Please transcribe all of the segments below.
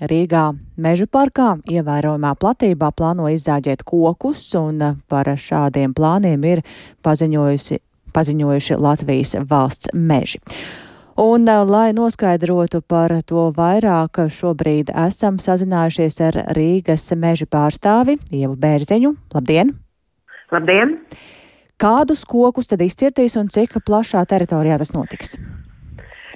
Rīgā meža parkā ievērojamā platībā plāno izzāģēt kokus, un par šādiem plāniem ir paziņojuši Latvijas valsts meži. Un, lai noskaidrotu par to vairāk, šobrīd esam sazinājušies ar Rīgas meža pārstāvi Ievu Bērziņu. Labdien! Labdien! Kādus kokus tad izcirtīs un cik plašā teritorijā tas notiks?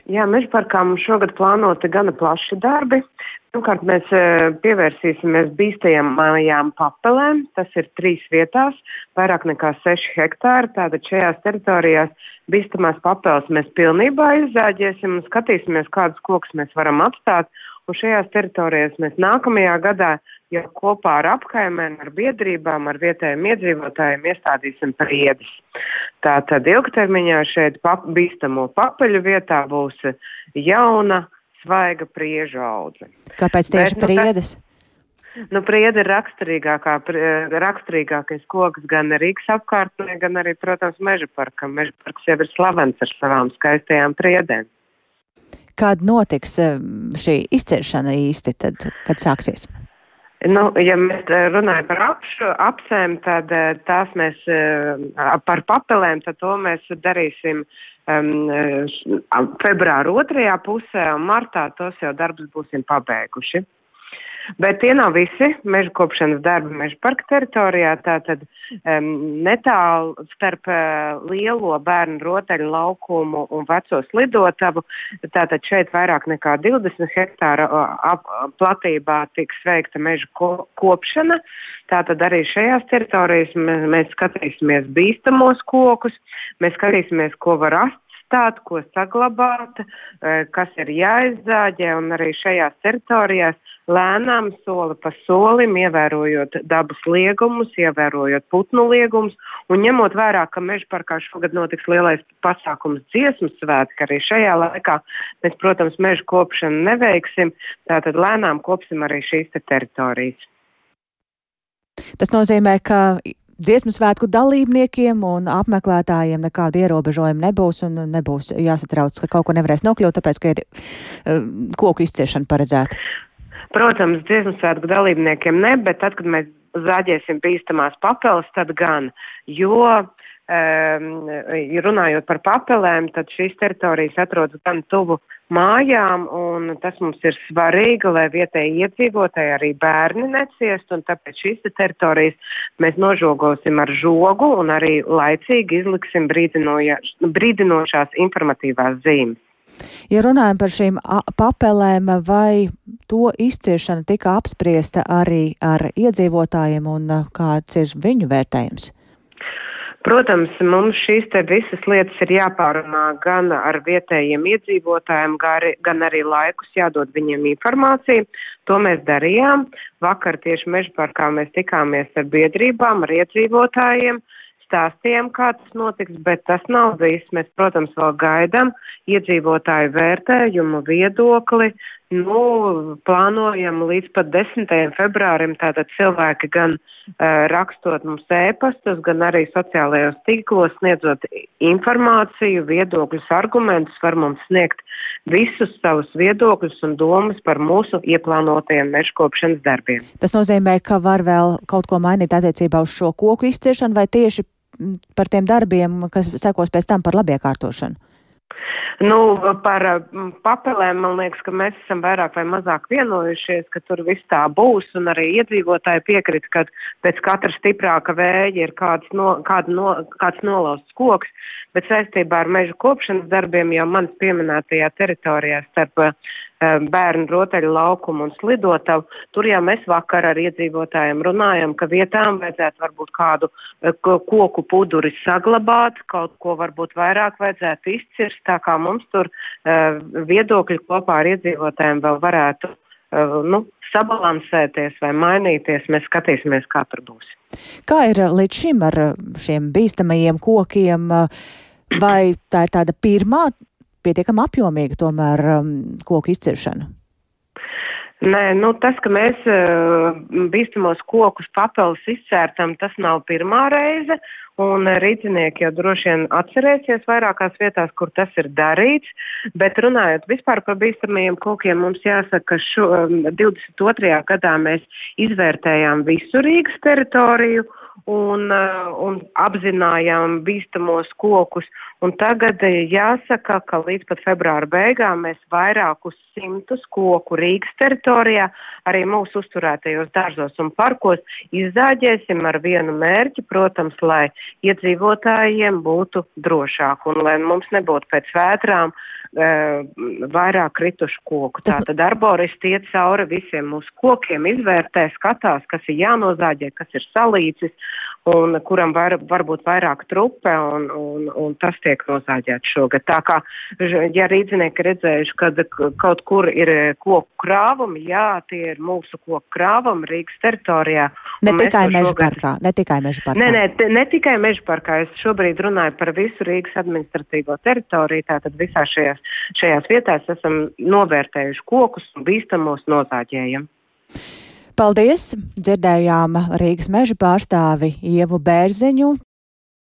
Jā, meža parkā mums šogad plānoti gana plaši darbi. Pirmkārt, mēs e, pievērsīsimies bīstajām papelēm. Tas ir trīs vietās, vairāk nekā 6 hektāri. Tātad šajās teritorijās bīstamās papeles mēs pilnībā izzāģēsim un skatīsimies, kādus kokus mēs varam atstāt. Un šajās teritorijās mēs nākamajā gadā jau kopā ar apkaimēm, ar biedrībām, ar vietējiem iedzīvotājiem iestādīsim priedes. Tātad ilgtermiņā šeit pap, bīstamo papeļu vietā būs jauna, svaiga priežu audze. Kāpēc tieši Bet, nu, priedes? Nu, priede ir raksturīgākā, raksturīgākais koks gan Rīgas apkārtnē, gan arī, protams, meža parkam. Meža parks jau ir slavens ar savām skaistajām priedēm. Kad notiks eh, šī izciršana īsti, tad, kad sāksies? Nu, ja mēs eh, runājam par apšu, apsēm, tad eh, tās mēs eh, par papelēm, tad to mēs darīsim um, februāra otrajā pusē un martā tos jau darbus būsim pabeiguši. Bet tie nav visi meža kopšanas darbi meža parka teritorijā. Tātad um, netālu starp uh, lielo bērnu rotaļu laukumu un veco slidotavu, tātad šeit vairāk nekā 20 hektāra uh, ap, platībā tiks veikta meža ko, kopšana. Tātad arī šajās teritorijās mēs, mēs skatīsimies bīstamos kokus, mēs skatīsimies, ko var rast atstāt, ko saglabāt, kas ir jāizzāģē, un arī šajās teritorijās lēnām soli pa solim, ievērojot dabas liegumus, ievērojot putnu liegumus un ņemot vērā, ka meža parkā šogad notiks lielais pasākums dziesmu svētki, arī šajā laikā mēs, protams, meža kopšanu neveiksim, tātad lēnām kopsim arī šīs te teritorijas. Tas nozīmē, ka dziesmu svētku dalībniekiem un apmeklētājiem nekādu ierobežojumu nebūs un nebūs jāsatrauc, ka kaut ko nevarēs nokļūt, tāpēc, ka ir uh, koku izciešana paredzēta. Protams, dziesmu svētku dalībniekiem ne, bet tad, kad mēs zāģēsim bīstamās papeles, tad gan, jo um, runājot par papelēm, tad šīs teritorijas atrodas gan tuvu mājām, un tas mums ir svarīgi, lai vietēji iedzīvotāji arī bērni neciest, un tāpēc šīs teritorijas mēs nožogosim ar žogu un arī laicīgi izliksim brīdinošās informatīvās zīmes. Ja runājam par šīm papelēm, vai to izciešana tika apspriesta arī ar iedzīvotājiem un kāds ir viņu vērtējums? Protams, mums šīs te visas lietas ir jāpārunā gan ar vietējiem iedzīvotājiem, gan arī laikus jādod viņiem informāciju. To mēs darījām. Vakar tieši mežparkā mēs tikāmies ar biedrībām, ar iedzīvotājiem. Stāstījām, kā tas notiks, bet tas nav viss. Mēs, protams, vēl gaidām iedzīvotāju vērtējumu, viedokli. Nu, plānojam līdz pat 10. februārim tātad cilvēki gan uh, rakstot mums ēpastus, gan arī sociālajos tīklos sniedzot informāciju, viedokļus, argumentus, var mums sniegt visus savus viedokļus un domas par mūsu ieplānotajiem mežkopšanas darbiem. Tas nozīmē, ka var vēl kaut ko mainīt attiecībā uz šo koku izciešanu vai tieši par tiem darbiem, kas sekos pēc tam par labiekārtošanu? Nu, par papelēm man liekas, ka mēs esam vairāk vai mazāk vienojušies, ka tur viss tā būs, un arī iedzīvotāji piekrīt, ka pēc katra stiprāka vēja ir kāds, no, kāda no, kāds nolausts koks, bet saistībā ar mežu kopšanas darbiem jau manas pieminētajā teritorijā starp Um, bērnu rotaļu laukumu un slidotavu. Tur jau mēs vakar ar iedzīvotājiem runājam, ka vietām vajadzētu varbūt kādu uh, koku puduri saglabāt, kaut ko varbūt vairāk vajadzētu izcirst, tā kā mums tur uh, viedokļi kopā ar iedzīvotājiem vēl varētu uh, nu, sabalansēties vai mainīties. Mēs skatīsimies, kā tur būs. Kā ir līdz šim ar šiem bīstamajiem kokiem? Vai tā ir tāda pirmā pietiekami apjomīga tomēr koku izciršana? Nē, nu, tas, ka mēs uh, bīstamos kokus papildus izcērtam, tas nav pirmā reize, un rīznieki jau droši vien atcerēsies vairākās vietās, kur tas ir darīts, bet runājot vispār par bīstamajiem kokiem, mums jāsaka, ka šo, um, 22. gadā mēs izvērtējām visu Rīgas teritoriju, uh, un apzinājām bīstamos kokus. Un tagad uh, jāsaka, ka līdz pat februāra beigām mēs vairākus simtus koku Rīgas teritorijā, arī mūsu uzturētajos dārzos un parkos izzāģēsim ar vienu mērķi, protams, lai iedzīvotājiem būtu drošāk un lai mums nebūtu pēc vētrām uh, vairāk kritušu koku. Tas... Tātad arboristi iet cauri visiem mūsu kokiem, izvērtē, skatās, kas ir jānozāģē, kas ir salīdzis un kuram var, varbūt vairāk trupe, un, un, un tas tiek nozāģēts šogad. Tā kā, ja rīdzinieki redzējuši, ka kaut kur ir koku krāvumi, jā, tie ir mūsu koku krāvumi Rīgas teritorijā. Ne tikai meža šogad... parkā, ne tikai meža parkā. Nē, nē, ne tikai meža parkā. Es šobrīd runāju par visu Rīgas administratīvo teritoriju, tātad visā šajās, šajās vietās esam novērtējuši kokus un bīstamos nozāģējam. Paldies! Dzirdējām Rīgas meža pārstāvi Ievu Bērziņu.